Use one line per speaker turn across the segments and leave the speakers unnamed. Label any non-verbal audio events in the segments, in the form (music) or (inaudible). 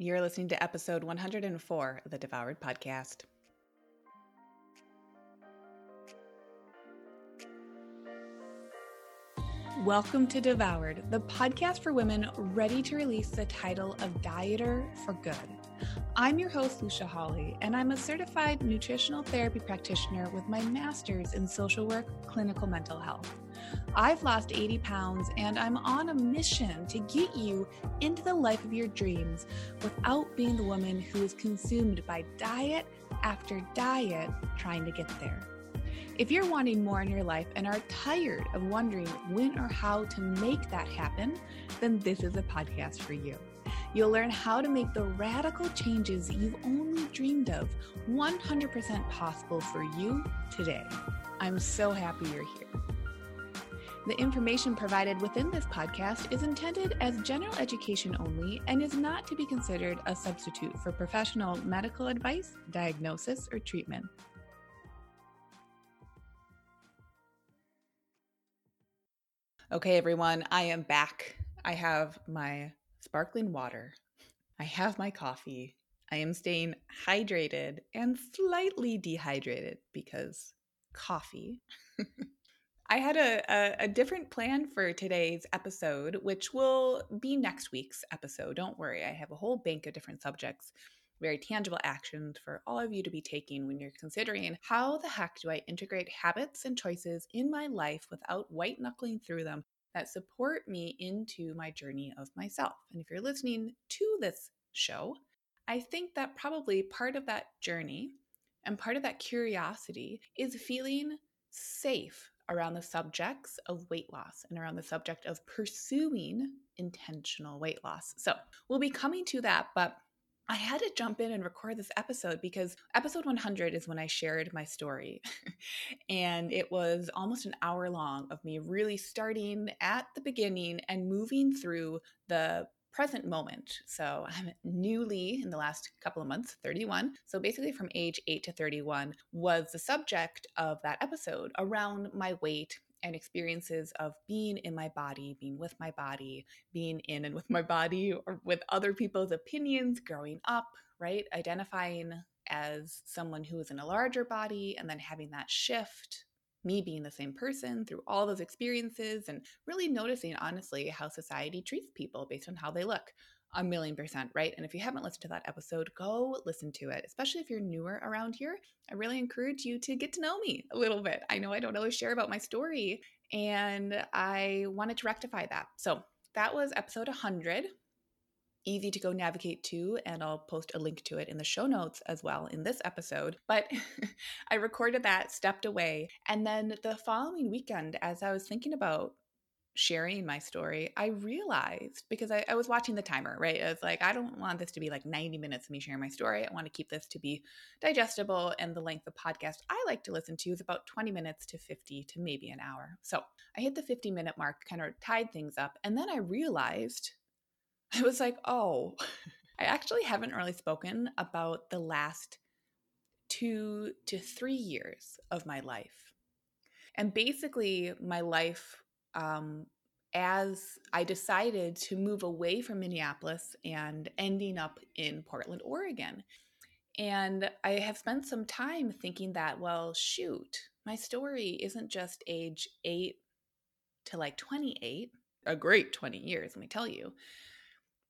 You're listening to episode 104 of the Devoured Podcast. Welcome to Devoured, the podcast for women ready to release the title of Dieter for Good. I'm your host, Lucia Hawley, and I'm a certified nutritional therapy practitioner with my master's in social work, clinical mental health. I've lost 80 pounds and I'm on a mission to get you into the life of your dreams without being the woman who is consumed by diet after diet trying to get there. If you're wanting more in your life and are tired of wondering when or how to make that happen, then this is a podcast for you. You'll learn how to make the radical changes you've only dreamed of 100% possible for you today. I'm so happy you're here. The information provided within this podcast is intended as general education only and is not to be considered a substitute for professional medical advice, diagnosis, or treatment. Okay, everyone, I am back. I have my sparkling water. I have my coffee. I am staying hydrated and slightly dehydrated because coffee. (laughs) I had a, a, a, different plan for today's episode, which will be next week's episode. Don't worry, I have a whole bank of different subjects, very tangible actions for all of you to be taking when you're considering how the heck do I integrate habits and choices in my life without white knuckling through them that support me into my journey of myself. And if you're listening to this show, I think that probably part of that journey and part of that curiosity is feeling safe around the subjects of weight loss and around the subject of pursuing intentional weight loss. So we'll be coming to that, but I had to jump in and record this episode because episode 100 is when I shared my story. (laughs) and it was almost an hour long of me really starting at the beginning and moving through the present moment. So I'm newly in the last couple of months, 31. So basically, from age 8 to 31 was the subject of that episode around my weight and experiences of being in my body, being with my body, being in and with my body, or with other people's opinions growing up, right? Identifying as someone who is in a larger body and then having that shift me being the same person through all those experiences and really noticing honestly how society treats people based on how they look a million percent right? And if you haven't listened to that episode go listen to it especially if you're newer around here. I really encourage you to get to know me a little bit. I know i don't always share about my story and i wanted to rectify that. So that was episode 100 easy to go navigate to, and I'll post a link to it in the show notes as well in this episode. But (laughs) I recorded that, stepped away, and then the following weekend, as I was thinking about sharing my story, I realized because I, I, was watching the timer, right? I was like, I don't want this to be like 90 minutes of me sharing my story. I want to keep this to be digestible. And the length of podcast I like to listen to is about 20 minutes to 50 to maybe an hour. So I hit the 50 minute mark, kind of tied things up. And then I realized (laughs) I was like, oh, (laughs) I actually haven't really spoken about the last two to three years of my life. And basically, my life um, as I decided to move away from Minneapolis and ending up in Portland, Oregon. And I have spent some time thinking that, well, shoot, my story isn't just age eight to like 28, a great 20 years, let me tell you.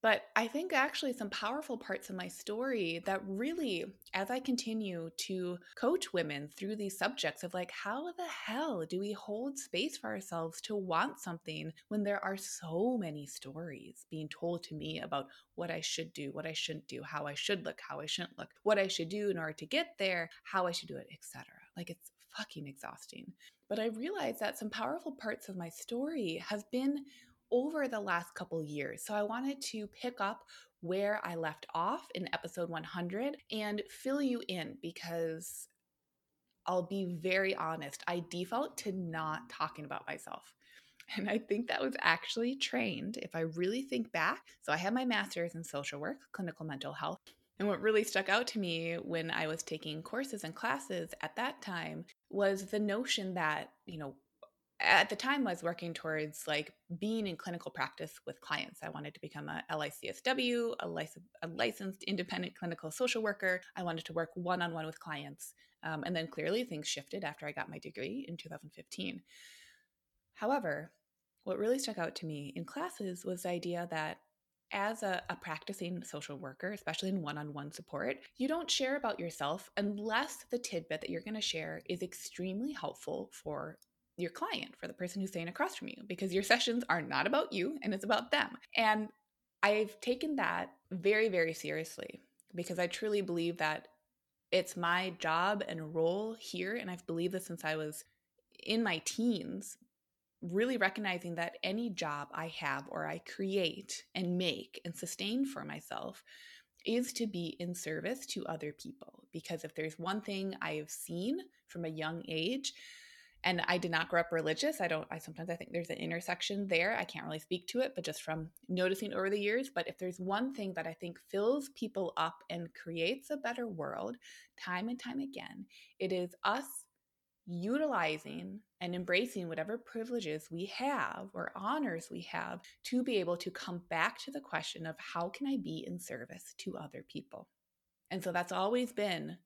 But I think actually some powerful parts of my story that really, as I continue to coach women through these subjects of like, how the hell do we hold space for ourselves to want something when there are so many stories being told to me about what I should do, what I shouldn't do, how I should look, how I shouldn't look, what I should do in order to get there, how I should do it, etc. Like it's fucking exhausting. But I realized that some powerful parts of my story have been over the last couple years. So I wanted to pick up where I left off in episode 100 and fill you in because I'll be very honest, I default to not talking about myself. And I think that was actually trained if I really think back. So I have my master's in social work, clinical mental health. And what really stuck out to me when I was taking courses and classes at that time was the notion that, you know, at the time I was working towards like being in clinical practice with clients. I wanted to become a LICSW, a, lic- a licensed independent clinical social worker. I wanted to work one on one with clients. Um, and then clearly things shifted after I got my degree in 2015. However, what really stuck out to me in classes was the idea that as a, a, practicing social worker, especially in one on one support, you don't share about yourself unless the tidbit that you're going to share is extremely helpful for your client, for the person who's staying across from you, because your sessions are not about you and it's about them. And I've taken that very, very seriously because I truly believe that it's my job and role here. And I've believed this since I was in my teens, really recognizing that any job I have or I create and make and sustain for myself is to be in service to other people. Because if there's one thing I've seen from a young age, and I did not grow up religious. I don't, I sometimes I think there's an intersection there. I can't really speak to it, but just from noticing over the years. But if there's one thing that I think fills people up and creates a better world time and time again, it is us utilizing and embracing whatever privileges we have or honors we have to be able to come back to the question of how can I be in service to other people? And so that's always been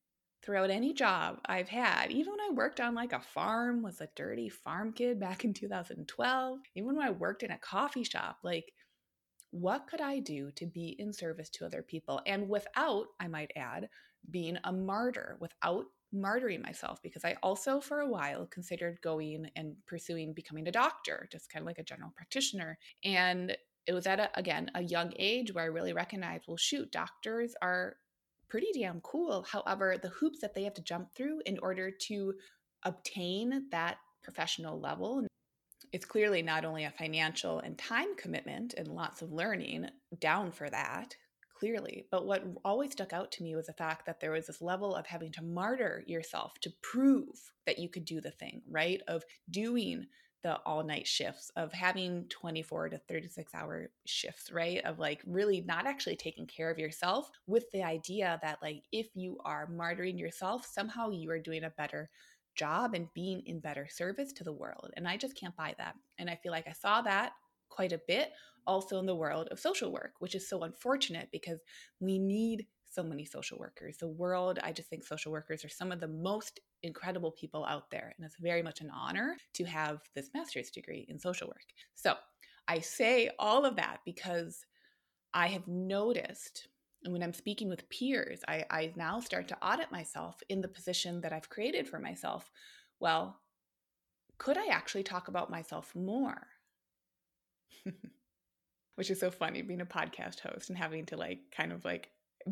throughout any job I've had, even when I worked on like a farm, was a dirty farm kid back in 2012, even when I worked in a coffee shop, like what could I do to be in service to other people? And without, I might add, being a martyr, without martyring myself, because I also for a while considered going and pursuing becoming a doctor, just kind of like a general practitioner. And it was at a, again a young age where I really recognized, well, shoot, doctors are pretty damn cool. However, the hoops that they have to jump through in order to obtain that professional level it's clearly not only a financial and time commitment and lots of learning down for that clearly but what always stuck out to me was the fact that there was this level of having to martyr yourself to prove that you could do the thing right of doing the all night shifts of having 24 to 36 hour shifts, right? Of like really not actually taking care of yourself with the idea that, like, if you are martyring yourself, somehow you are doing a better job and being in better service to the world. And I just can't buy that. And I feel like I saw that quite a bit also in the world of social work, which is so unfortunate because we need so many social workers. The world, I just think social workers are some of the most incredible people out there. And it's very much an honor to have this master's degree in social work. So I say all of that because I have noticed and when I'm speaking with peers, I, I now start to audit myself in the position that I've created for myself. Well, could I actually talk about myself more? (laughs) Which is so funny being a podcast host and having to like kind of like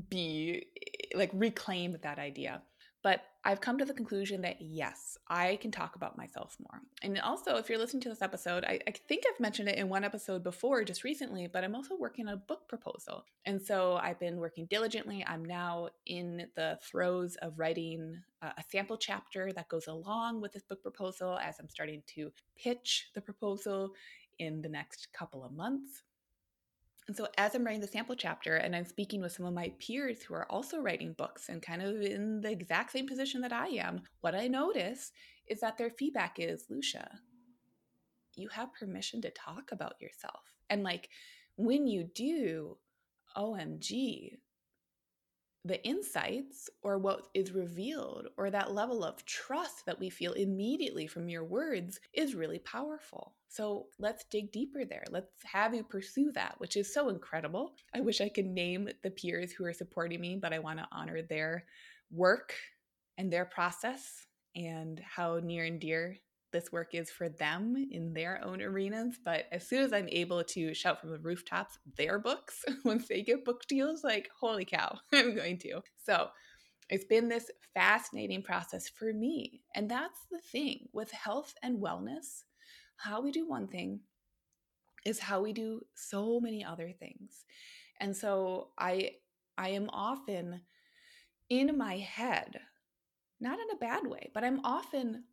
be eh, like reclaim that idea. But I've come to the conclusion that yes, I can talk about myself more. And also, if you're listening to this episode, I, I, think I've mentioned it in one episode before just recently, but I'm also working on a book proposal. And so I've been working diligently. I'm now in the throes of writing a sample chapter that goes along with this book proposal as I'm starting to pitch the proposal in the next couple of months. And so, as I'm writing the sample chapter and I'm speaking with some of my peers who are also writing books and kind of in the exact same position that I am, what I notice is that their feedback is Lucia, you have permission to talk about yourself. And like when you do, OMG, the insights or what is revealed or that level of trust that we feel immediately from your words is really powerful. So let's dig deeper there. Let's have you pursue that, which is so incredible. I wish I could name the peers who are supporting me, but I want to honor their work and their process and how near and dear this work is for them in their own arenas. But as soon as I'm able to shout from the rooftops their books (laughs) once they get book deals, like, holy cow, (laughs) I'm going to. So it's been this fascinating process for me. And that's the thing with health and wellness. How we do one thing is how we do so many other things. And so I I am often in my head, not in a bad way, but I'm often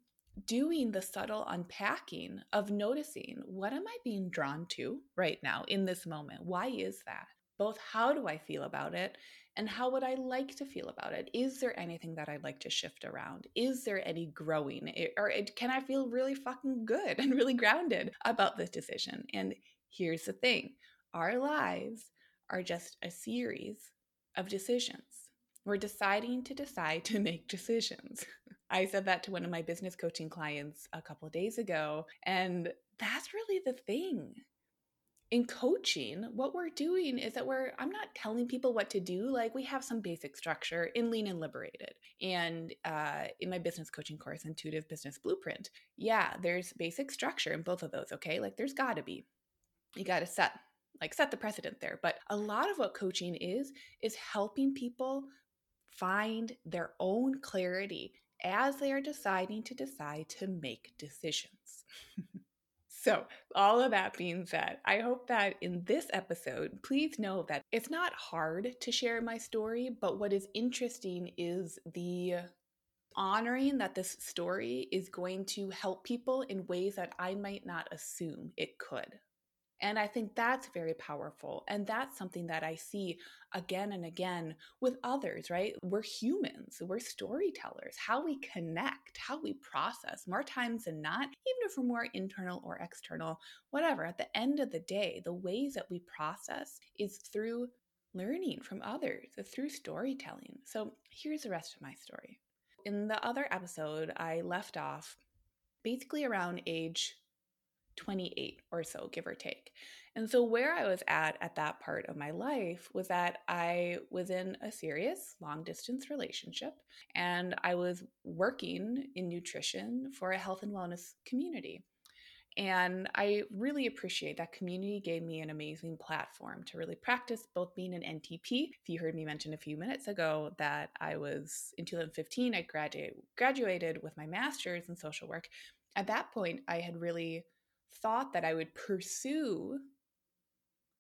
doing the subtle unpacking of noticing what am I being drawn to right now in this moment? Why is that? both how do I feel about it and how would I like to feel about it? Is there anything that I'd like to shift around? Is there any growing? Or can I feel really fucking good (laughs) and really grounded about this decision? And here's the thing our lives are just a series of decisions. We're deciding to decide to make (laughs) decisions. I said that to one of my business coaching clients a couple of days ago, and that's really the thing in coaching, what we're doing is that we're, I'm not telling people what to do. Like we have some basic structure in Lean and Liberated. And uh, in my business coaching course, Intuitive Business Blueprint, yeah, there's basic structure in both of those. Okay. Like there's got to be. You got to set, like, set the precedent there. But a lot of what coaching is, is helping people find their own clarity as they are deciding to decide to make decisions. (laughs) So, all of that being said, I hope that in this episode, please know that it's not hard to share my story, but what is interesting is the honoring that this story is going to help people in ways that I might not assume it could. And I think that's very powerful. And that's something that I see again and again with others, right? We're humans, we're storytellers. How we connect, how we process, more times than not, even if we're more internal or external, whatever, at the end of the day, the ways that we process is through learning from others, through storytelling. So here's the rest of my story. In the other episode, I left off basically around age 28 or so, give or take. And so, where I was at at that part of my life was that I was in a serious long distance relationship and I was working in nutrition for a health and wellness community. And I really appreciate that community gave me an amazing platform to really practice both being an NTP. If you heard me mention a few minutes ago that I was in 2015, I graduated graduated with my master's in social work. At that point, I had really thought that I would pursue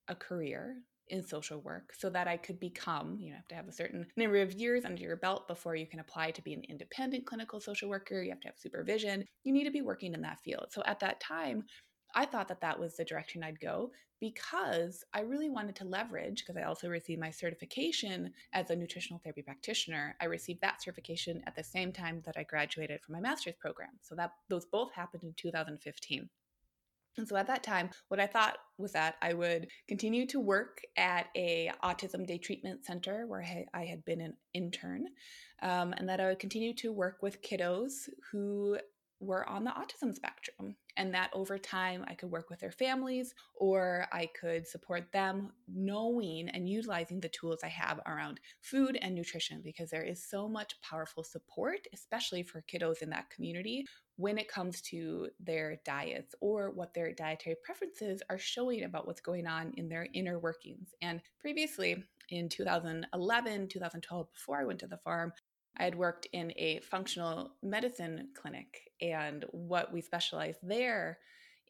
a career in social work so that I could become, you know, have to have a certain number of years under your belt before you can apply to be an independent clinical social worker. You have to have supervision. You need to be working in that field. So at that time, I thought that that was the direction I'd go because I really wanted to leverage, because I also received my certification as a nutritional therapy practitioner. I received that certification at the same time that I graduated from my master's program. So that those both happened in 2015. And so at that time, what I thought was that I would continue to work at a autism day treatment center where I had been an intern, um, and that I would continue to work with kiddos who were on the autism spectrum and that over time I could work with their families or I could support them knowing and utilizing the tools I have around food and nutrition because there is so much powerful support, especially for kiddos in that community when it comes to their diets or what their dietary preferences are showing about what's going on in their inner workings. And previously, in 2011, 2012, before I went to the farm, I had worked in a functional medicine clinic, and what we specialized there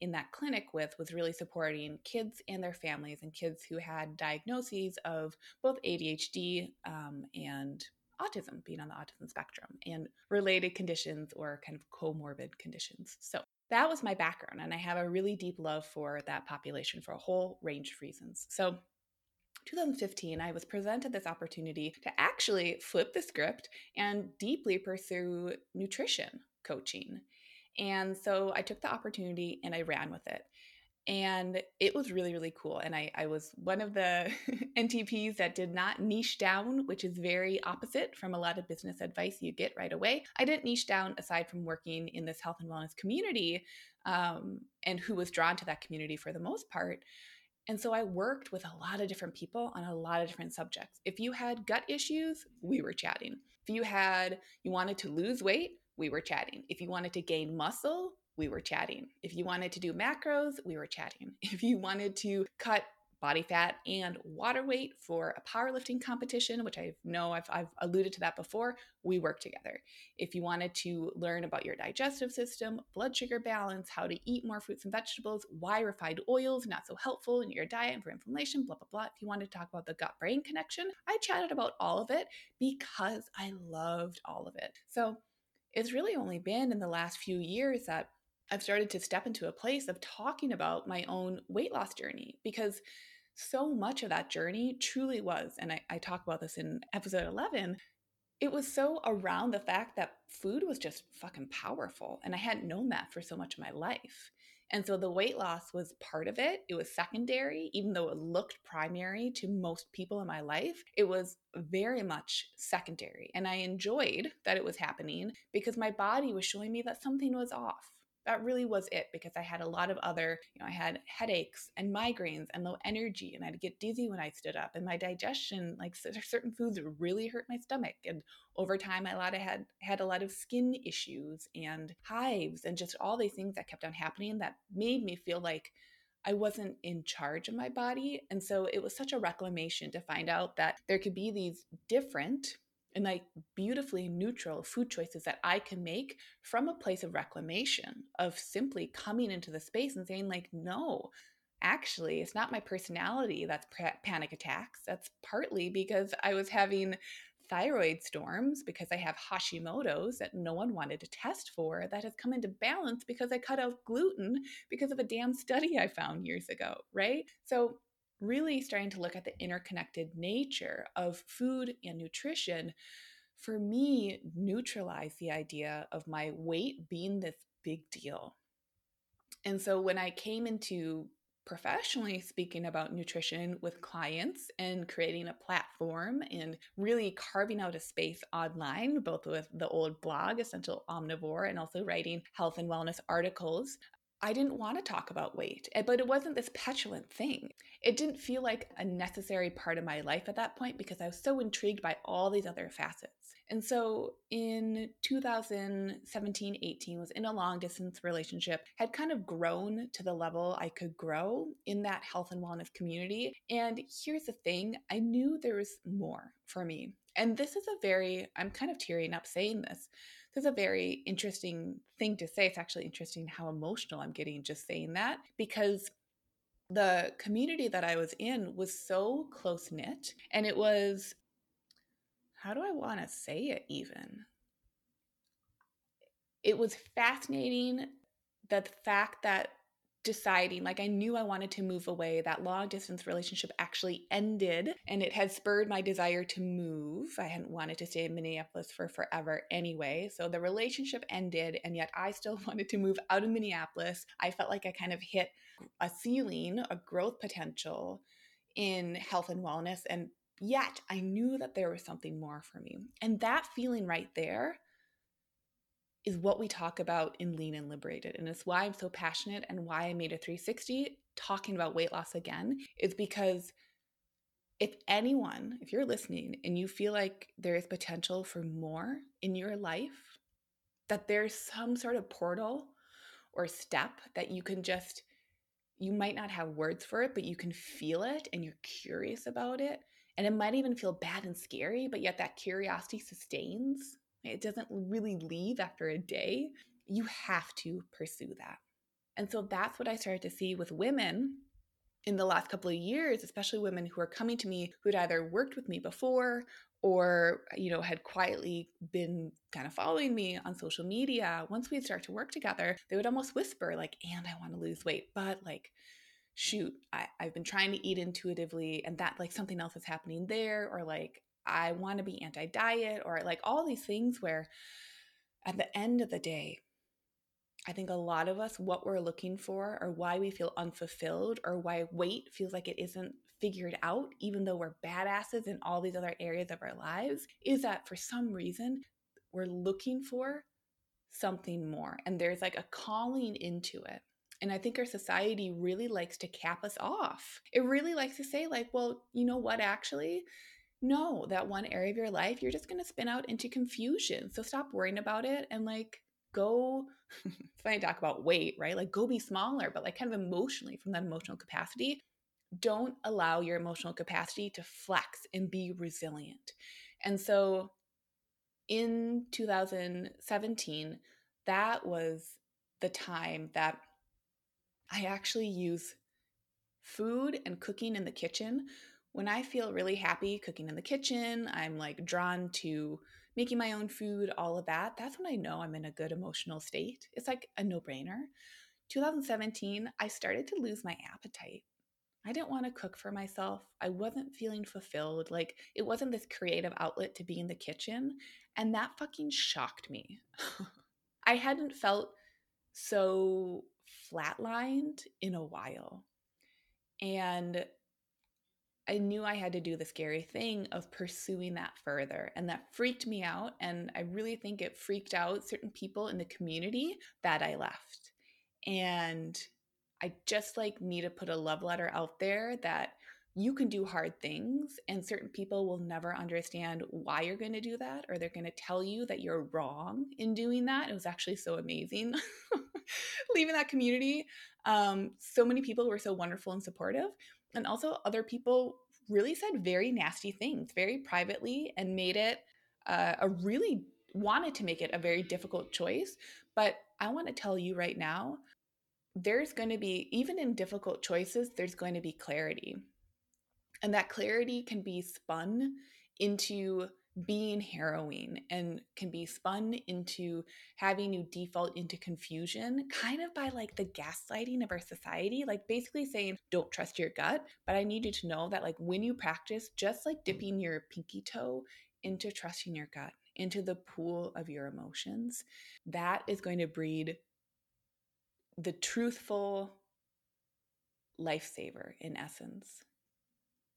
in that clinic with was really supporting kids and their families and kids who had diagnoses of both ADHD um, and autism, being on the autism spectrum, and related conditions or kind of comorbid conditions. So that was my background, and I have a really deep love for that population for a whole range of reasons. So 2015, I was presented this opportunity to actually flip the script and deeply pursue nutrition coaching. And so I took the opportunity and I ran with it. And it was really, really cool. And I, I was one of the (laughs) NTPs that did not niche down, which is very opposite from a lot of business advice you get right away. I didn't niche down aside from working in this health and wellness community um, and who was drawn to that community for the most part. And so I worked with a lot of different people on a lot of different subjects. If you had gut issues, we were chatting. If you had you wanted to lose weight, we were chatting. If you wanted to gain muscle, we were chatting. If you wanted to do macros, we were chatting. (laughs) If you wanted to cut body fat and water weight for a powerlifting competition, which I know I've, I've, alluded to that before, we work together. If you wanted to learn about your digestive system, blood sugar balance, how to eat more fruits and vegetables, why refined oils not so helpful in your diet and for inflammation, blah, blah, blah. If you wanted to talk about the gut brain connection, I chatted about all of it because I loved all of it. So it's really only been in the last few years that I've started to step into a place of talking about my own weight loss journey because so much of that journey truly was, and I, I talk about this in episode 11, it was so around the fact that food was just fucking powerful. And I hadn't known that for so much of my life. And so the weight loss was part of it. It was secondary, even though it looked primary to most people in my life. It was very much secondary. And I enjoyed that it was happening because my body was showing me that something was off that really was it because I had a lot of other, you know, I had headaches and migraines and low energy, and I'd get dizzy when I stood up, and my digestion, like certain foods, really hurt my stomach. And over time, I lot of had had a lot of skin issues and hives, and just all these things that kept on happening that made me feel like I wasn't in charge of my body. And so it was such a reclamation to find out that there could be these different and like beautifully neutral food choices that I can make from a place of reclamation, of simply coming into the space and saying, like, no, actually, it's not my personality that's panic attacks. That's partly because I was having thyroid storms because I have Hashimoto's that no one wanted to test for that has come into balance because I cut out gluten because of a damn study I found years ago, right? So really starting to look at the interconnected nature of food and nutrition, for me, neutralized the idea of my weight being this big deal. And so when I came into professionally speaking about nutrition with clients and creating a platform and really carving out a space online, both with the old blog, Essential Omnivore, and also writing health and wellness articles, I didn't want to talk about weight, eh, but it wasn't this petulant thing. It didn't feel like a necessary part of my life at that point because I was so intrigued by all these other facets. And so in 2017 18 was in a long distance relationship, had kind of grown to the level I could grow in that health and wellness community. And here's the thing I knew there was more for me. And this is a very, I'm kind of tearing up saying this. This is a very interesting thing to say. It's actually interesting how emotional I'm getting just saying that because the community that I was in was so close knit and it was how do I want to say it even? It was fascinating that the fact that deciding like i knew i wanted to move away that long distance relationship actually ended and it had spurred my desire to move. I hadn't wanted to stay in minneapolis for forever anyway so the relationship ended and yet i still (laughs) wanted to move out of minneapolis. I felt like i kind of hit a ceiling a growth potential in health and wellness and yet i knew that there was something more for me. And that feeling right there is what we talk about in Lean and Liberated. And it's why I'm so passionate and why I made a 360 talking about weight loss again, is because if anyone, if you're listening and you feel like there is potential for more in your life, that there's some sort of portal or step that you can just, you might not have words for it, but you can feel it and you're curious about it. And it might even feel bad and scary, but yet that curiosity sustains it doesn't really leave after a day, you have to pursue that. And so that's what I started to see with women in the last couple of years, especially women who are coming to me who'd either worked with me before or you know had quietly been kind of following me on social media once we'd start to work together they would almost whisper like and i want to lose weight but like shoot I, i've been trying to eat intuitively and that like something else is happening there or like I want to be anti diet or like all these things where at the end of the day, I think a lot of us, what we're looking for or why we feel unfulfilled or why weight feels like it isn't figured out, even though we're badasses in all these other areas of our lives, is that for some reason we're looking for something more. And there's like a calling into it. And I think our society really likes to cap us off. It really likes to say, like, well, you know what, actually, no, that one area of your life, you're just going to spin out into confusion. So stop worrying about it and like go. (laughs) funny talk about weight, right? Like go be smaller, but like kind of emotionally from that emotional capacity. Don't allow your emotional capacity to flex and be resilient. And so in 2017, that was the time that I actually use food and cooking in the kitchen when I feel really happy cooking in the kitchen, I'm like drawn to making my own food, all of that. That's when I know I'm in a good emotional state. It's like a no brainer. 2017, I started to lose my appetite. I didn't want to cook for myself. I wasn't feeling fulfilled. Like it wasn't this creative outlet to be in the kitchen. And that fucking shocked me. (laughs) I hadn't felt so flatlined in a while. And I knew I had to do the scary thing of pursuing that further. And that freaked me out. And I really think it freaked out certain people in the community that I left. And I just like need to put a love letter out there that you can do hard things and certain people will never understand why you're going to do that or they're going to tell you that you're wrong in doing that. It was actually so amazing (laughs) leaving that community. Um, so many people were so wonderful and supportive. And also, other people really said very nasty things very privately and made it uh, a really wanted to make it a very difficult choice. But I want to tell you right now there's going to be, even in difficult choices, there's going to be clarity. And that clarity can be spun into being harrowing and can be spun into having you default into confusion, kind of by like the gaslighting of our society, like basically saying, don't trust your gut. But I need you to know that, like, when you practice, just like dipping your pinky toe into trusting your gut, into the pool of your emotions, that is going to breed the truthful lifesaver in essence.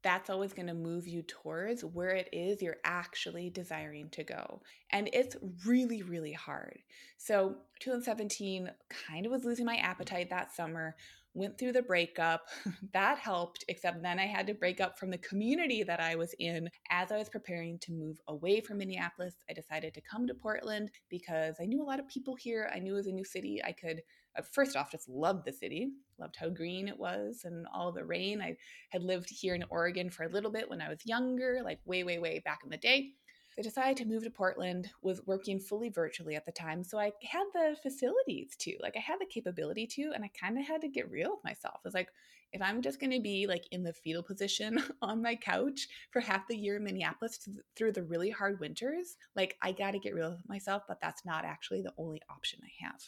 That's always going to move you towards where it is you're actually desiring to go. And it's really, really hard. So, 2017 kind of was losing my appetite that summer, went through the breakup. (laughs) that helped, except then I had to break up from the community that I was in. As I was preparing to move away from Minneapolis, I decided to come to Portland because I knew a lot of people here. I knew it was a new city. I could uh, first off, just loved the city, loved how green it was and all the rain. I had lived here in Oregon for a little bit when I was younger, like way, way, way back in the day. I decided to move to Portland, was working fully virtually at the time. So I had the facilities to, Like I had the capability to, and I kind of had to get real with myself. I was like, if I'm just going to be like in the fetal position (laughs) on my couch for half the year in Minneapolis th- through the really hard winters, like I got to get real with myself, but that's not actually the only option I have.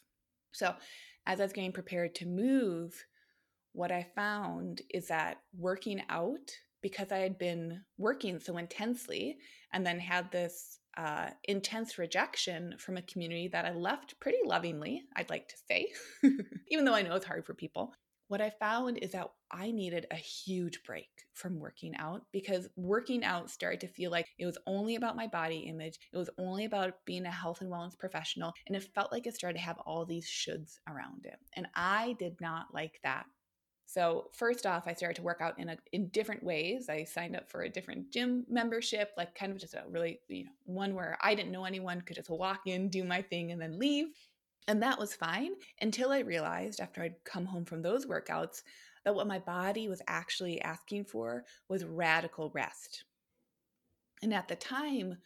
So as I was getting prepared to move, what I found is that working out, because I had been working so intensely and then had this uh, intense rejection from a community that I left pretty lovingly, I'd like to say, (laughs) even though I know it's hard for people what I found is that I needed a huge break from working out because working out started to feel like it was only about my body image. It was only about being a health and wellness professional. And it felt like it started to have all these shoulds around it. And I did not like that. So first off, I started to work out in a, in different ways. I signed up for a different gym membership, like kind of just a really, you know, one where I didn't know anyone, could just walk in, do my thing, and then leave. And that was fine until I realized after I'd come home from those workouts that what my body was actually asking for was radical rest. And at the time,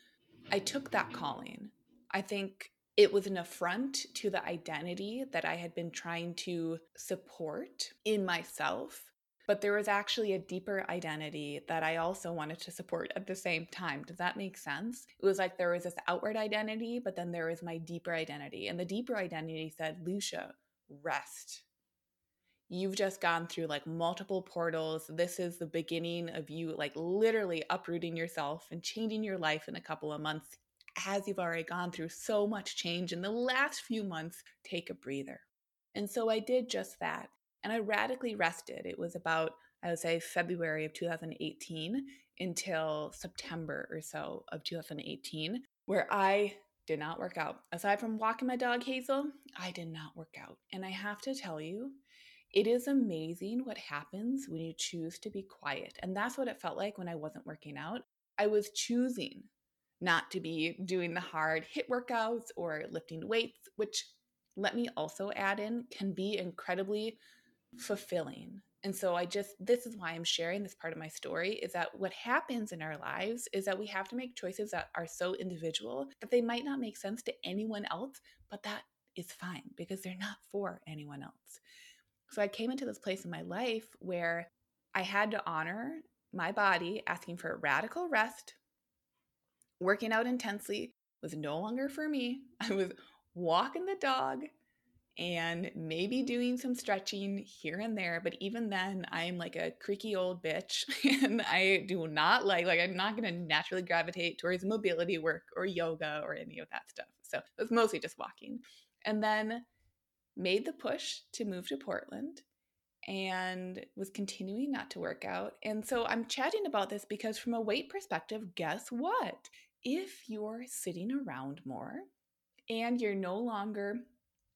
I took that calling. I think it was an affront to the identity that I had been trying to support in myself but there was actually a deeper identity that I also wanted to support at the same time. Does that make sense? It was like there was this outward identity, but then there was my deeper identity. And the deeper identity said, Lucia, rest. You've just gone through like multiple portals. This is the beginning of you, like literally uprooting yourself and changing your life in a couple of months as you've already gone through so much change in the last few months. Take a breather. And so I did just that and I radically rested. It was about, I would say, February of 2018 until September or so of 2018, where I did not work out. Aside from walking my dog Hazel, I did not work out. And I have to tell you, it is amazing what happens when you choose to be quiet. And that's what it felt like when I wasn't working out. I was choosing not to be doing the hard hit workouts or lifting weights, which let me also add in can be incredibly fulfilling. And so I just, this is why I'm sharing this part of my story is that what happens in our lives is that we have to make choices that are so individual that they might not make sense to anyone else, but that is fine because they're not for anyone else. So I came into this place in my life where I had to honor my body asking for radical rest. Working out intensely was no longer for me. (laughs) I was walking the dog and maybe doing some stretching here and there. But even then, I'm like a creaky old bitch (laughs) and I do not like, like, I'm not going to naturally gravitate towards mobility work or yoga or any of that stuff. So it was mostly just walking. And then made the push to move to Portland and was continuing not to work out. And so I'm chatting about this because, from a weight perspective, guess what? If you're sitting around more and you're no longer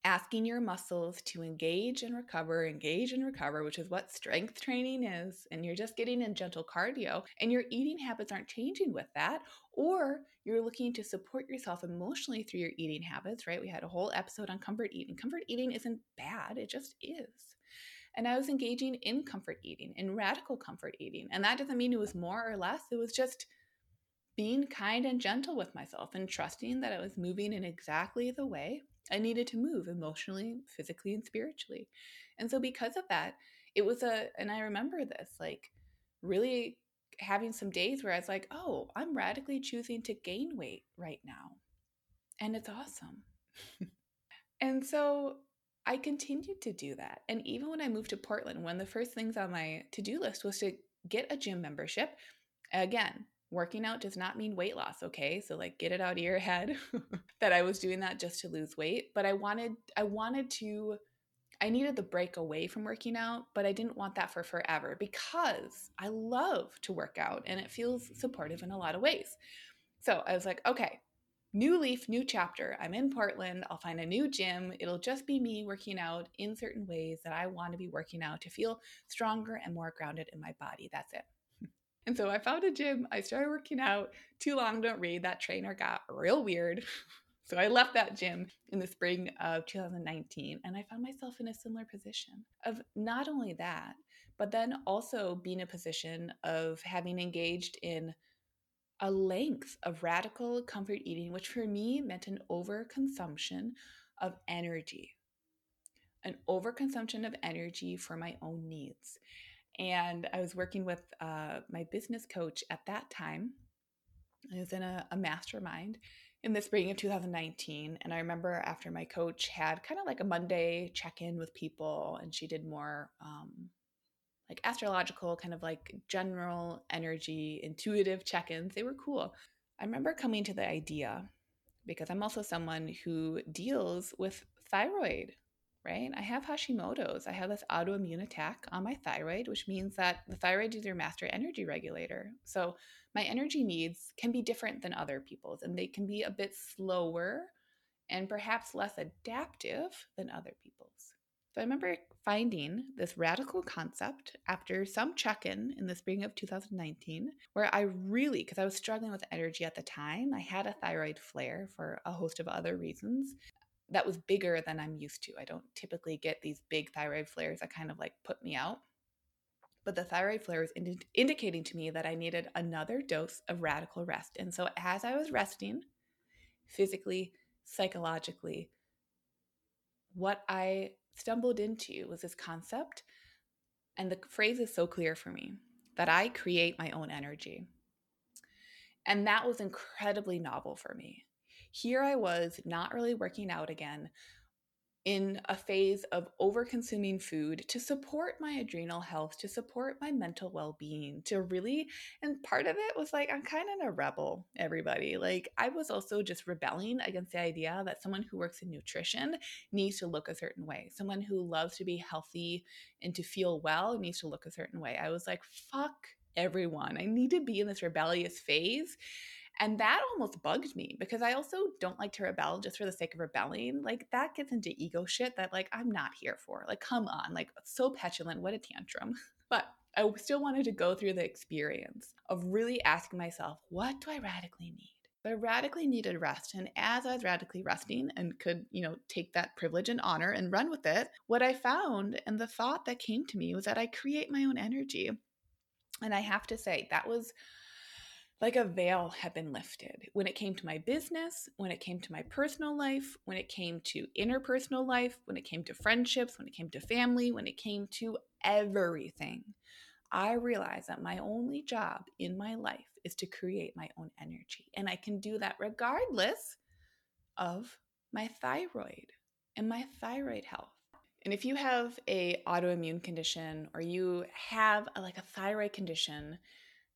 asking your muscles to engage and recover, engage and recover, which is what strength training is, and you're just getting in gentle cardio, and your eating habits aren't changing with that, or you're looking to support yourself emotionally through your eating habits, right? We had a whole episode on comfort eating. Comfort eating isn't bad, it just is. And I was engaging in comfort eating, in radical comfort eating. And that doesn't mean it was more or less, it was just being kind and gentle with myself and trusting that I was moving in exactly the way I needed to move emotionally, physically, and spiritually. And so, because of that, it was a, and I remember this like really having some days where I was like, oh, I'm radically choosing to gain weight right now. And it's awesome. and so I continued to do that. And even when I moved to Portland, one of the first things on my to do list was to get a gym membership. Again, working out does not mean weight loss, okay? So like get it out of your head (laughs) that I was doing that just to lose weight, but I wanted I wanted to I needed the break away from working out, but I didn't want that for forever because I love to work out and it feels supportive in a lot of ways. So I was like, okay, new leaf, new chapter. I'm in Portland. I'll find a new gym. It'll just be me working out in certain ways that I want to be working out to feel stronger and more grounded in my body. That's it. And so I found a gym. I started working out. Too long, don't read. That trainer got real weird. (laughs) So I left that gym in the spring of 2019 and I found myself in a similar position of not only that, but then also being in a position of having engaged in a length of radical comfort eating, which for me meant an overconsumption of energy, an overconsumption of energy for my own needs. And I was working with uh, my business coach at that time. I was in a, a mastermind in the spring of 2019. And I remember after my coach had kind of like a Monday check in with people, and she did more um, like astrological, kind of like general energy, intuitive check ins. They were cool. I remember coming to the idea because I'm also someone who deals with thyroid right? I have Hashimoto's. I have this autoimmune attack on my thyroid, which means that the thyroid is your master energy regulator. So my energy needs can be different than other people's, and they can be a bit slower and perhaps less adaptive than other people's. So I remember finding this radical concept after some check in in the spring of 2019, where I really, because I was struggling with energy at the time, I had a thyroid flare for a host of other reasons that was bigger than I'm used to. I don't typically get these big thyroid flares that kind of like put me out. But the thyroid flare was indi- indicating to me that I needed another dose of radical rest. And so as I was resting, physically, psychologically, what I stumbled into was this concept. And the phrase is so clear for me that I create my own energy. And that was incredibly novel for me here I was not really working out again in a phase of over consuming food to support my adrenal health, to support my mental well being, to really, and part of it was like, I'm kind of a rebel, everybody. Like, I was also just rebelling against the idea that someone who works in nutrition needs to look a certain way. Someone who loves to be healthy and to feel well needs to look a certain way. I was like, fuck everyone. I need to be in this rebellious phase and that almost bugged me because I also don't like to rebel just for the sake of rebelling. Like that gets into ego shit that like I'm not here for. Like come on, like so petulant, what a tantrum. (laughs) But I still wanted to go through the experience of really asking myself, what do I radically need? I radically needed rest. And as I was radically resting and could, you know, take that privilege and honor and run with it, what I found and the thought that came to me was that I create my own energy. And I have to say, that was like a veil had been lifted when it came to my business, when it came to my personal life, when it came to interpersonal life, when it came to friendships, when it came to family, when it came to everything. I realized that my only job in my life is to create my own energy. And I can do that regardless of my thyroid. and my thyroid health. And if you have a autoimmune condition or you have a, like a thyroid condition,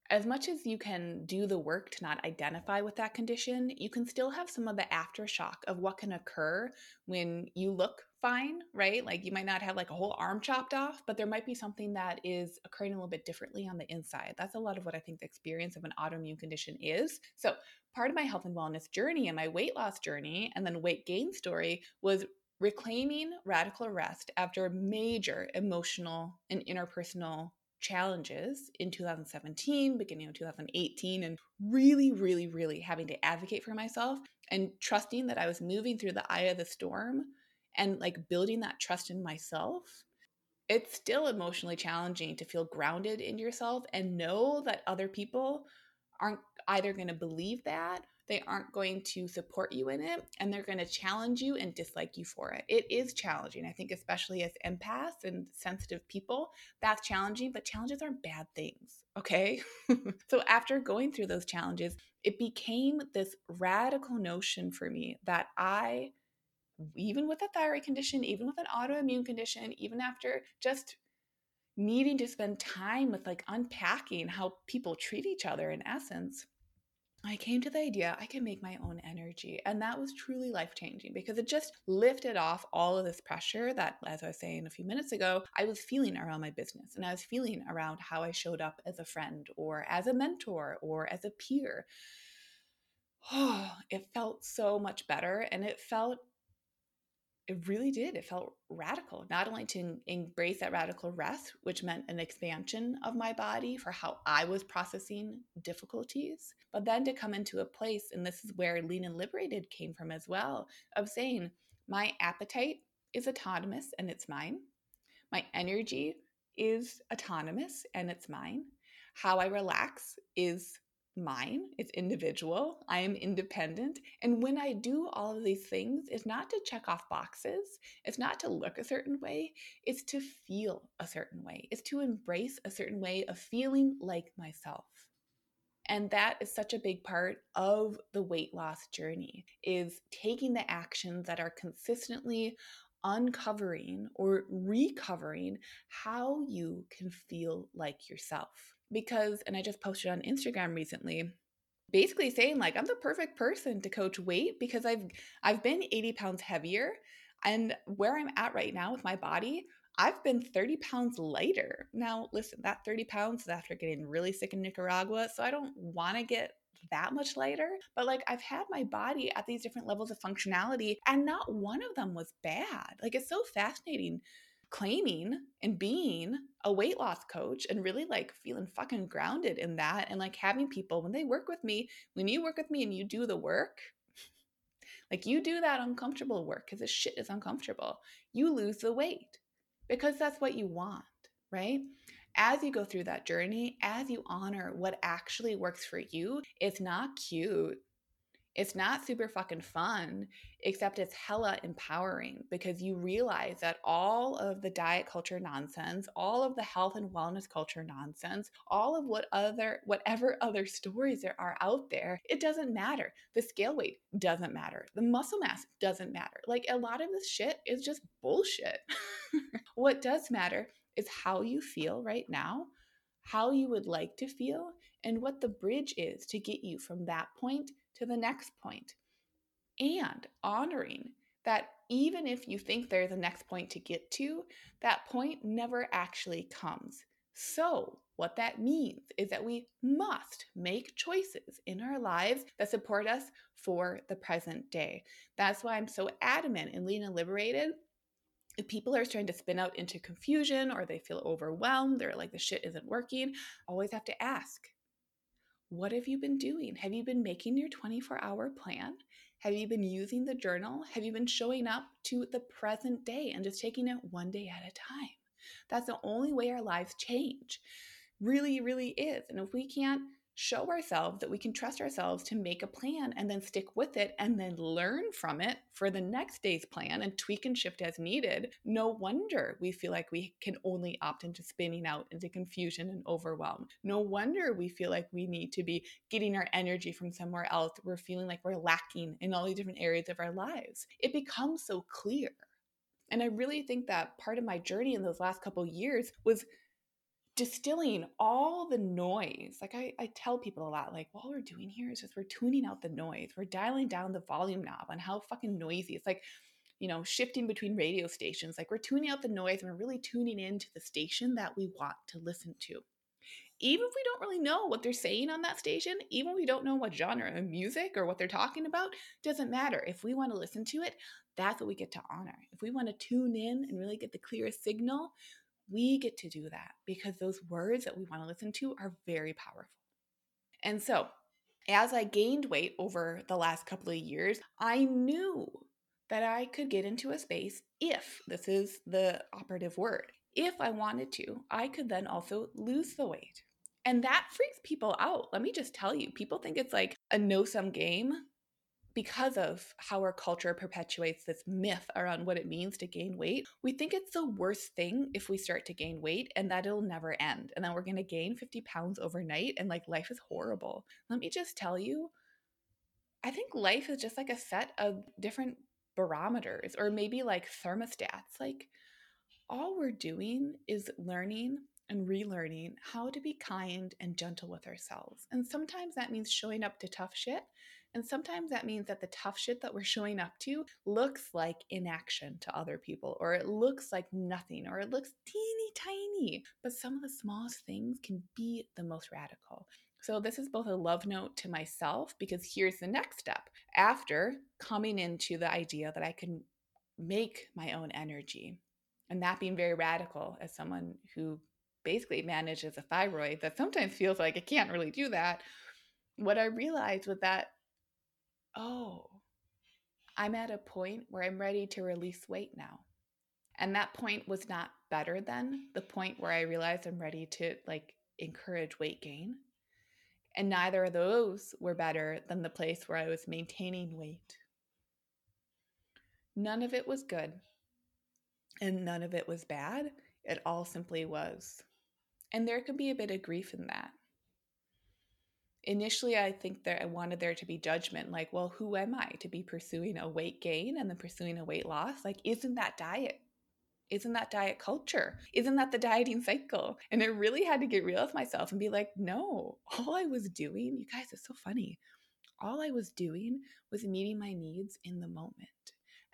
as much as you can do the work to not identify with that condition, you can still have some of the aftershock of what can occur when you look fine, right? Like you might not have like a whole arm chopped off, but there might be something that is occurring a little bit differently on the inside. That's a lot of what I think the experience of an autoimmune condition is. So, part of my health and wellness journey and my weight loss journey and then weight gain story was reclaiming radical rest after a major emotional and interpersonal challenges in 2017, beginning of 2018, and really, really, really having to advocate for myself and trusting that I was moving through the eye of the storm and like building that trust in myself. It's still emotionally challenging to feel grounded in yourself and know that other people aren't either going to believe that they aren't going to support you in it and they're going to challenge you and dislike you for it. It is challenging. I think, especially as empaths and sensitive people, that's challenging, but challenges aren't bad things. Okay. (laughs) so, after going through those challenges, it became this radical notion for me that I, even with a thyroid condition, even with an autoimmune condition, even after just needing to spend time with like unpacking how people treat each other in essence I came to the idea I can make my own energy. And that was truly life changing because it just lifted off all of this pressure that, as I was saying a few minutes ago, I was feeling around my business and I was feeling around how I showed up as a friend or as a mentor or as a peer. Oh, (sighs) it felt so much better and it felt it really did. It felt radical, not only to embrace that radical rest, which meant an expansion of my body for how I was processing difficulties, but then to come into a place, and this is where Lean and Liberated came from as well, of saying, my appetite is autonomous and it's mine. My energy is autonomous and it's mine. How I relax is mine, it's individual. I am independent. And when I do all of these things, it's not to check off boxes, it's not to look a certain way, it's to feel a certain way, it's to embrace a certain way of feeling like myself. And that is such a big part of the weight loss journey is taking the actions that are consistently uncovering or recovering how you can feel like yourself because and I just posted on Instagram recently basically saying like I'm the perfect person to coach weight because I've I've been 80 pounds heavier and where I'm at right now with my body I've been 30 pounds lighter. Now, listen, that 30 pounds is after getting really sick in Nicaragua. So I don't want to get that much lighter, but like I've had my body at these different levels of functionality and not one of them was bad. Like it's so fascinating claiming and being a weight loss coach and really like feeling fucking grounded in that and like having people when they work with me, when you work with me and you do the work, like you do that uncomfortable work because this shit is uncomfortable, you lose the weight because that's what you want, right? As you go through that journey, as you honor what actually works for you, it's not cute it's not super fucking fun, except it's hella empowering because you realize that all of the diet culture nonsense, all of the health and wellness culture nonsense, all of what other whatever other stories there are out there, it doesn't matter. The scale weight doesn't matter. The muscle mass doesn't matter. Like a lot of this shit is just bullshit. (laughs) what does matter is how you feel right now how you would like to feel, and what the bridge is to get you from that point to the next. And honoring that even if you think there's a next point to get to, that point never actually comes. So, what that means is that we must make choices in our lives that support us for the present day. That's why I'm so adamant in Lean and Liberated. If people are starting to spin out into confusion or they feel overwhelmed, they're like the shit isn't working, always have to ask what have you been doing? Have you been making your 24 hour plan? Have you been using the journal? Have you been showing up to the present day and just taking it one day at a time? That's the only way our lives change. Really, really is. And if we can't show ourselves that we can trust ourselves to make a plan and then stick with it and then learn from it for the next day's plan and tweak and shift as needed, no wonder we feel like we can only opt into spinning out into confusion and overwhelm. No wonder we feel like we need to be getting our energy from somewhere else. We're feeling like we're lacking in all these different areas of our lives. It becomes so clear. And I really think that part of my journey in those last couple years was distilling all the noise. Like I, I tell people a lot, like, all we're doing here is just we're tuning out the noise. We're dialing down the volume knob on how fucking noisy. It's like, you know, shifting between radio stations. Like we're tuning out the noise and we're really tuning into the station that we want to listen to. Even if we don't really know what they're saying on that station, even if we don't know what genre of music or what they're talking about, doesn't matter. If we want to listen to it, that's what we get to honor. If we want to tune in and really get the clearest signal, we get to do that because those words that we want to listen to are very powerful. And so, as I gained weight over the last couple of years, I knew that I could get into a space if this is the operative word. If I wanted to, I could then also lose the weight. And that freaks people out. Let me just tell you, people think it's like a no sum game because of how our culture perpetuates this myth around what it means to gain weight, we think it's the worst thing if we start to gain weight and that it'll never end. And then we're going to gain 50 pounds overnight and like life is horrible. Let me just tell you, I think life is just like a set of different barometers or maybe like thermostats. Like all we're doing is learning and relearning how to be kind and gentle with ourselves. And sometimes that means showing up to tough shit. And sometimes that means that the tough shit that we're showing up to looks like inaction to other people, or it looks like nothing, or it looks teeny tiny. But some of the smallest things can be the most radical. So, this is both a love note to myself because here's the next step. After coming into the idea that I can make my own energy, and that being very radical as someone who basically manages a thyroid that sometimes feels like it can't really do that. What I realized was that oh, I'm at a point where I'm ready to release weight now. And that point was not better than the point where I realized I'm ready to like encourage weight gain. And neither of those were better than the place where I was maintaining weight. None of it was good. And none of it was bad. It all simply was. And there could be a bit of grief in that initially i think that i wanted there to be judgment like well who am i to be pursuing a weight gain and then pursuing a weight loss? Like isn't that diet? Isn't that diet culture? Isn't that the dieting cycle? And i really had to get real with myself and be like no all i was doing you guys it's so funny all i was doing was meeting my needs in the moment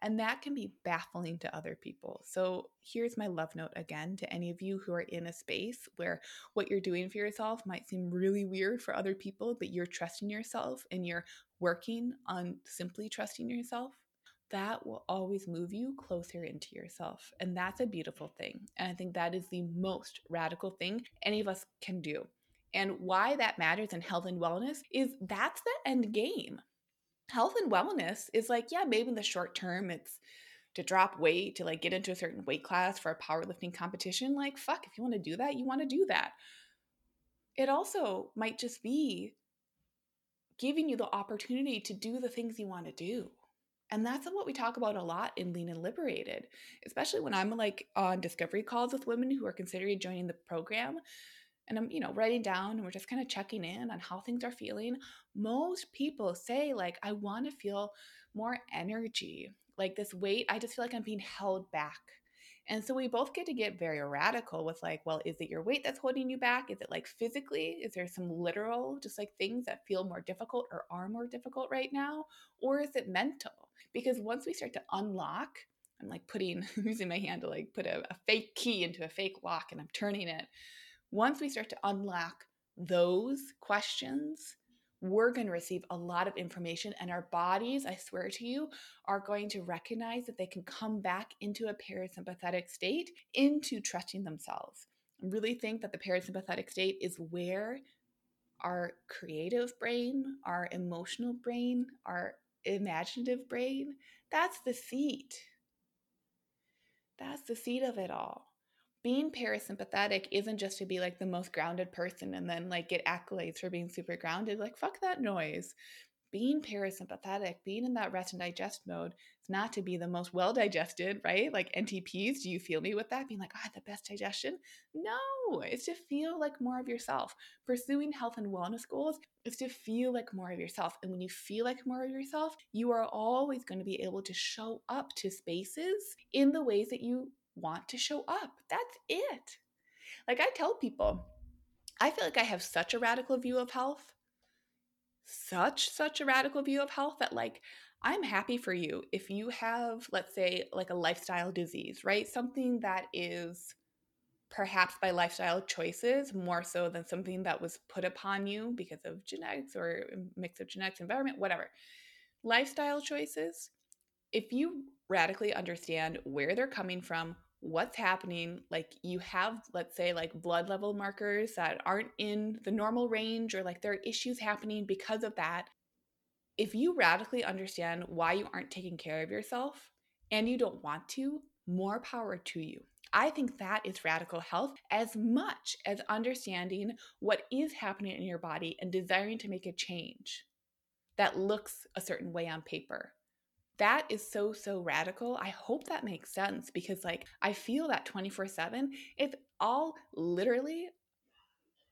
and that can be baffling to other people. So, here's my love note again to any of you who are in a space where what you're doing for yourself might seem really weird for other people, but you're trusting yourself and you're working on simply trusting yourself. That will always move you closer into yourself. And that's a beautiful thing. And I think that is the most radical thing any of us can do. And why that matters in health and wellness is that's the end game health and wellness is like, yeah, maybe in the short term it's to drop weight, to like get into a certain weight class for a powerlifting competition. Like, fuck, if you want to do that, you want to do that. It also might just be giving you the opportunity to do the things you want to do. And that's what we talk about a lot in Lean and Liberated, especially when I'm like on discovery calls with women who are considering joining the program and I'm, you know, writing down and we're just kind of checking in on how things are feeling. Most people say, like, I want to feel more energy. Like this weight, I just feel like I'm being held back. And so we both get to get very radical with like, well, is it your weight that's holding you back? Is it like physically? Is there some literal, just like things that feel more difficult or are more difficult right now? Or is it mental? Because once we start to unlock, I'm like putting, (laughs) using my hand to like put a, a fake key into a fake lock and I'm turning it once we start to unlock those questions, we're going to receive a lot of information, and our bodies, I swear to you, are going to recognize that they can come back into a parasympathetic state, into trusting themselves. I really think that the parasympathetic state is where our creative brain, our emotional brain, our imaginative brain, that's the seat. That's the seat of it all. Being parasympathetic isn't just to be like the most grounded person and then like get accolades for being super grounded. Like, fuck that noise. Being parasympathetic, being in that rest and digest mode, is not to be the most well digested, right? Like NTPs, do you feel me with that? Being like, I oh, the best digestion? No, it's to feel like more of yourself. Pursuing health and wellness goals is to feel like more of yourself. And when you feel like more of yourself, you are always going to be able to show up to spaces in the ways that you want to show up. That's it. Like I tell people, I feel like I have such a radical view of health, such, such a radical view of health that, like, I'm happy for you if you have, let's say, like a lifestyle disease, right? Something that is perhaps by lifestyle choices more so than something that was put upon you because of genetics or mix of genetics, environment, whatever. Lifestyle choices, if you radically understand where they're coming from, what's happening, like you have, let's say, like blood level markers that aren't in the normal range, or like there are issues happening because of that. If you radically understand why you aren't taking care of yourself and you don't want to, more power to you. I think that is radical health as much as understanding what is happening in your body and desiring to make a change that looks a certain way on paper that is so so radical i hope that makes sense because like i feel that 24 7 it's all literally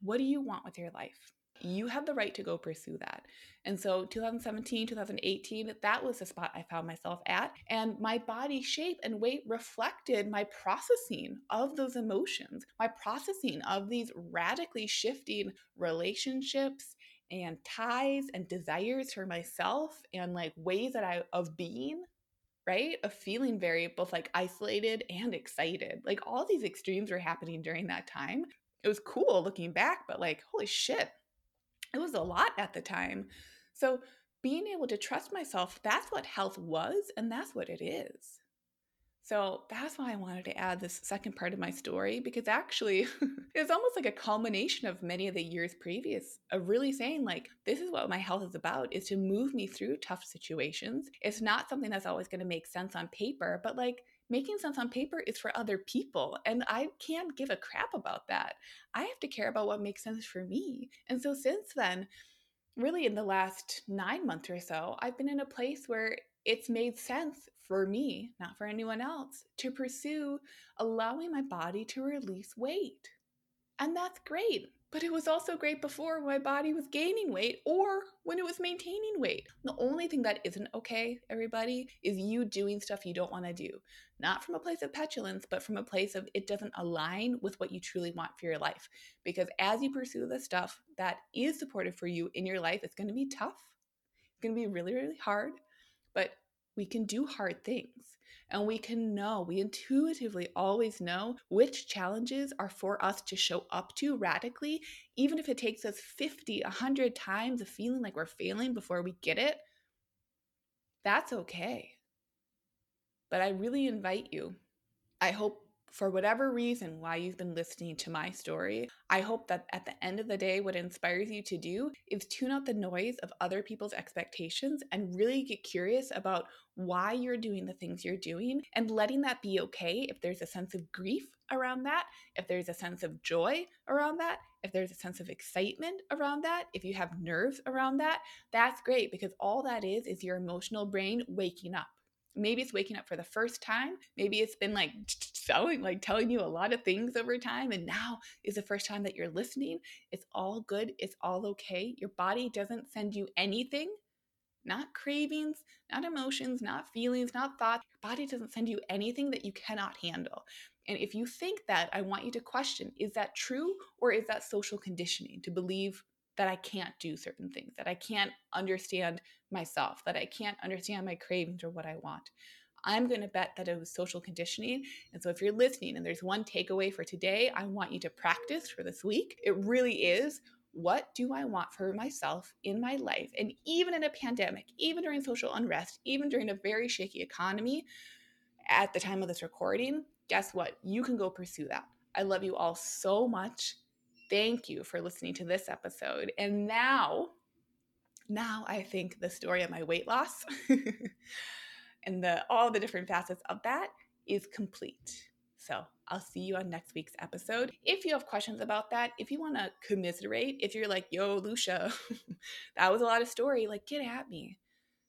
what do you want with your life you have the right to go pursue that. And so 2017, 2018, that was the spot I found myself at. And my body shape and weight reflected my processing of those emotions, my processing of these radically shifting relationships and ties and desires for myself and like ways that I of being, right? Of feeling very both like isolated and excited. Like all these extremes were happening during that time. It was cool looking back, but like, holy shit, it was a lot at the time. So being able to trust myself, that's what health was, and that's what it is. So that's why I wanted to add this second part of my story because actually (laughs) it's almost like a culmination of many of the years previous of really saying like this is what my health is about is to move me through tough situations. It's not something that's always going to make sense on paper, but like making sense on paper is for other people and I can't give a crap about that. I have to care about what makes sense for me. And so since then, really in the last 9 months or so, I've been in a place where it's made sense for me, not for anyone else, to pursue allowing my body to release weight. And that's great. But it was also great before my body was gaining weight or when it was maintaining weight. The only thing that isn't okay, everybody, is you doing stuff you don't want to do. Not from a place of petulance, but from a place of it doesn't align with what you truly want for your life. Because as you pursue the stuff that is supportive for you in your life, it's going to be tough. It's going to be really, really hard. But we can do hard things and we can know, we intuitively always know which challenges are for us to show up to radically, even if it takes us 50, 100 times of feeling like we're failing before we get it. That's okay. But I really invite you. I hope for whatever reason why you've been listening to my story, I hope that at the end of the day, what inspires you to do is tune out the noise of other people's expectations and really get curious about why you're doing the things you're doing and letting that be okay if there's a sense of grief around that, if there's a sense of joy around that, if there's a sense of excitement around that, if you have nerves around that, that's great because all that is is your emotional brain waking up maybe it's waking up for the first time. Maybe it's been like telling like telling you a lot of things over time and now is the first time that you're listening. It's all good. It's all okay. Your body doesn't send you anything. Not cravings not emotions not feelings not thoughts. Your body doesn't send you anything that you cannot handle. And if you think that i want you to question is that true or is that social conditioning to believe that I can't do certain things, that I can't understand myself, that I can't understand my cravings or what I want. I'm going to bet that it was social conditioning. And so if you're listening and there's one takeaway for today, I want you to practice for this week. It really is what do I want for myself in my life? And even in a pandemic, even during social unrest, even during a very shaky economy at the time of this recording, guess what? You can go pursue that. I love you all so much. Thank you for listening to this episode. And now, now I think the story of my weight loss (laughs) and the all the different facets of that is complete. So I'll see you on next week's episode. If you have questions about that, if you want to commiserate, if you're like, yo, Lucia, (laughs) that was a lot of story, like get at me.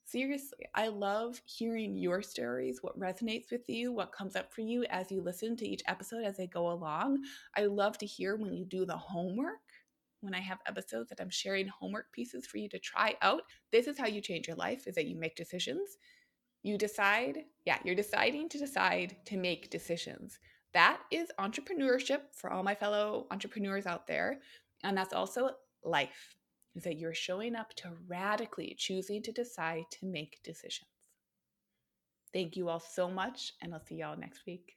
Seriously, I love hearing your stories, what resonates with you, what comes up for you as you listen to each episode as they go along. I love to hear when you do the homework when I have episodes that I'm sharing homework pieces for you to try out. This is how you change your life is that you make decisions. You decide, yeah, you're deciding to decide to make decisions. That is entrepreneurship for all my fellow entrepreneurs out there. And that's also life, is that you're showing up to radically choosing to decide to make decisions. Thank you all so much, and I'll see y'all next week.